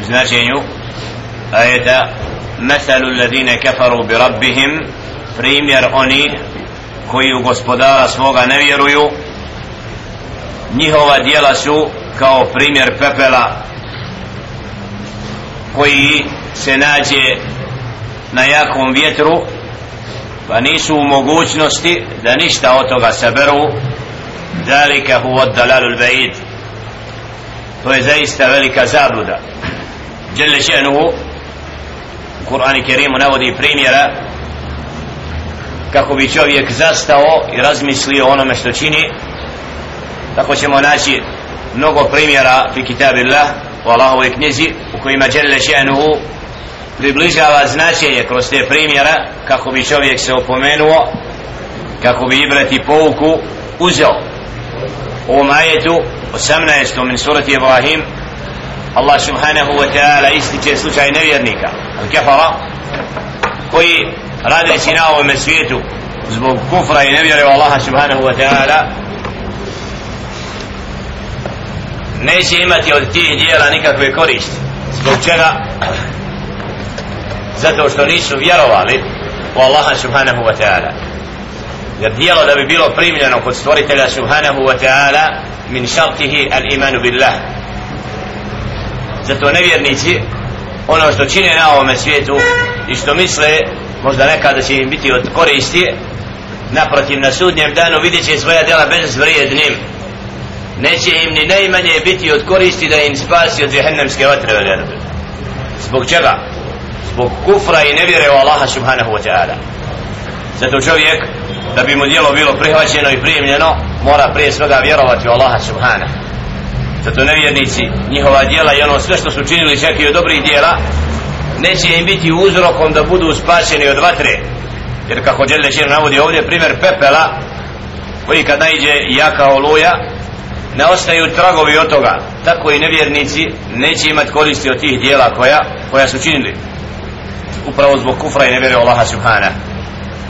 u značenju ajeta مثل الذين كفروا بربهم primjer oni koji u gospodara svoga ne vjeruju njihova dijela su kao primjer pepela koji se nađe na jakom vjetru pa nisu u mogućnosti da ništa od toga saberu dalika huwa dalalul ba'id to je zaista velika zabluda Jelle še'nuhu u Kur'ani Kerimu navodi primjera kako bi čovjek zastao i razmislio onome što čini tako ćemo naći mnogo primjera fi kitabillah u Allahovoj knjizi u kojima Jelle še'nuhu približava značenje kroz te primjera kako bi čovjek se opomenuo kako bi ibrati pouku uzeo u majetu 18. min surati Ibrahim Allah subhanahu wa ta'ala ističe slučaj nevjernika al-kafara koji radeći na ovome svijetu zbog kufra i nevjere u Allaha subhanahu wa ta'ala neće imati od tih dijela nikakve koristi. Zbog čega? Zato što nisu vjerovali u Allaha subhanahu wa ta'ala. Jer dijelo da bi bilo primljeno kod stvoritelja subhanahu wa ta'ala min šartihi al imanu billah zato nevjernici ono što čine na ovome svijetu i što misle možda nekada će im biti od koristi naprotiv na sudnjem danu vidjet će svoja djela bez vrijednim neće im ni najmanje biti od koristi da im spasi od džehennemske vatre zbog čega? zbog kufra i nevjere u Allaha subhanahu wa ta'ala. Zato čovjek da bi mu djelo bilo prihvaćeno i primljeno mora prije svega vjerovati u Allaha subhanahu zato nevjernici njihova djela i ono sve što su činili čak i od dobrih djela neće im biti uzrokom da budu spašeni od vatre. Jer kako Đele Šir navodi ovdje primjer pepela koji kad najđe jaka oluja ne ostaju tragovi od toga. Tako i nevjernici neće imati koristi od tih dijela koja, koja su činili. Upravo zbog kufra i nevjere Allaha subhanahu.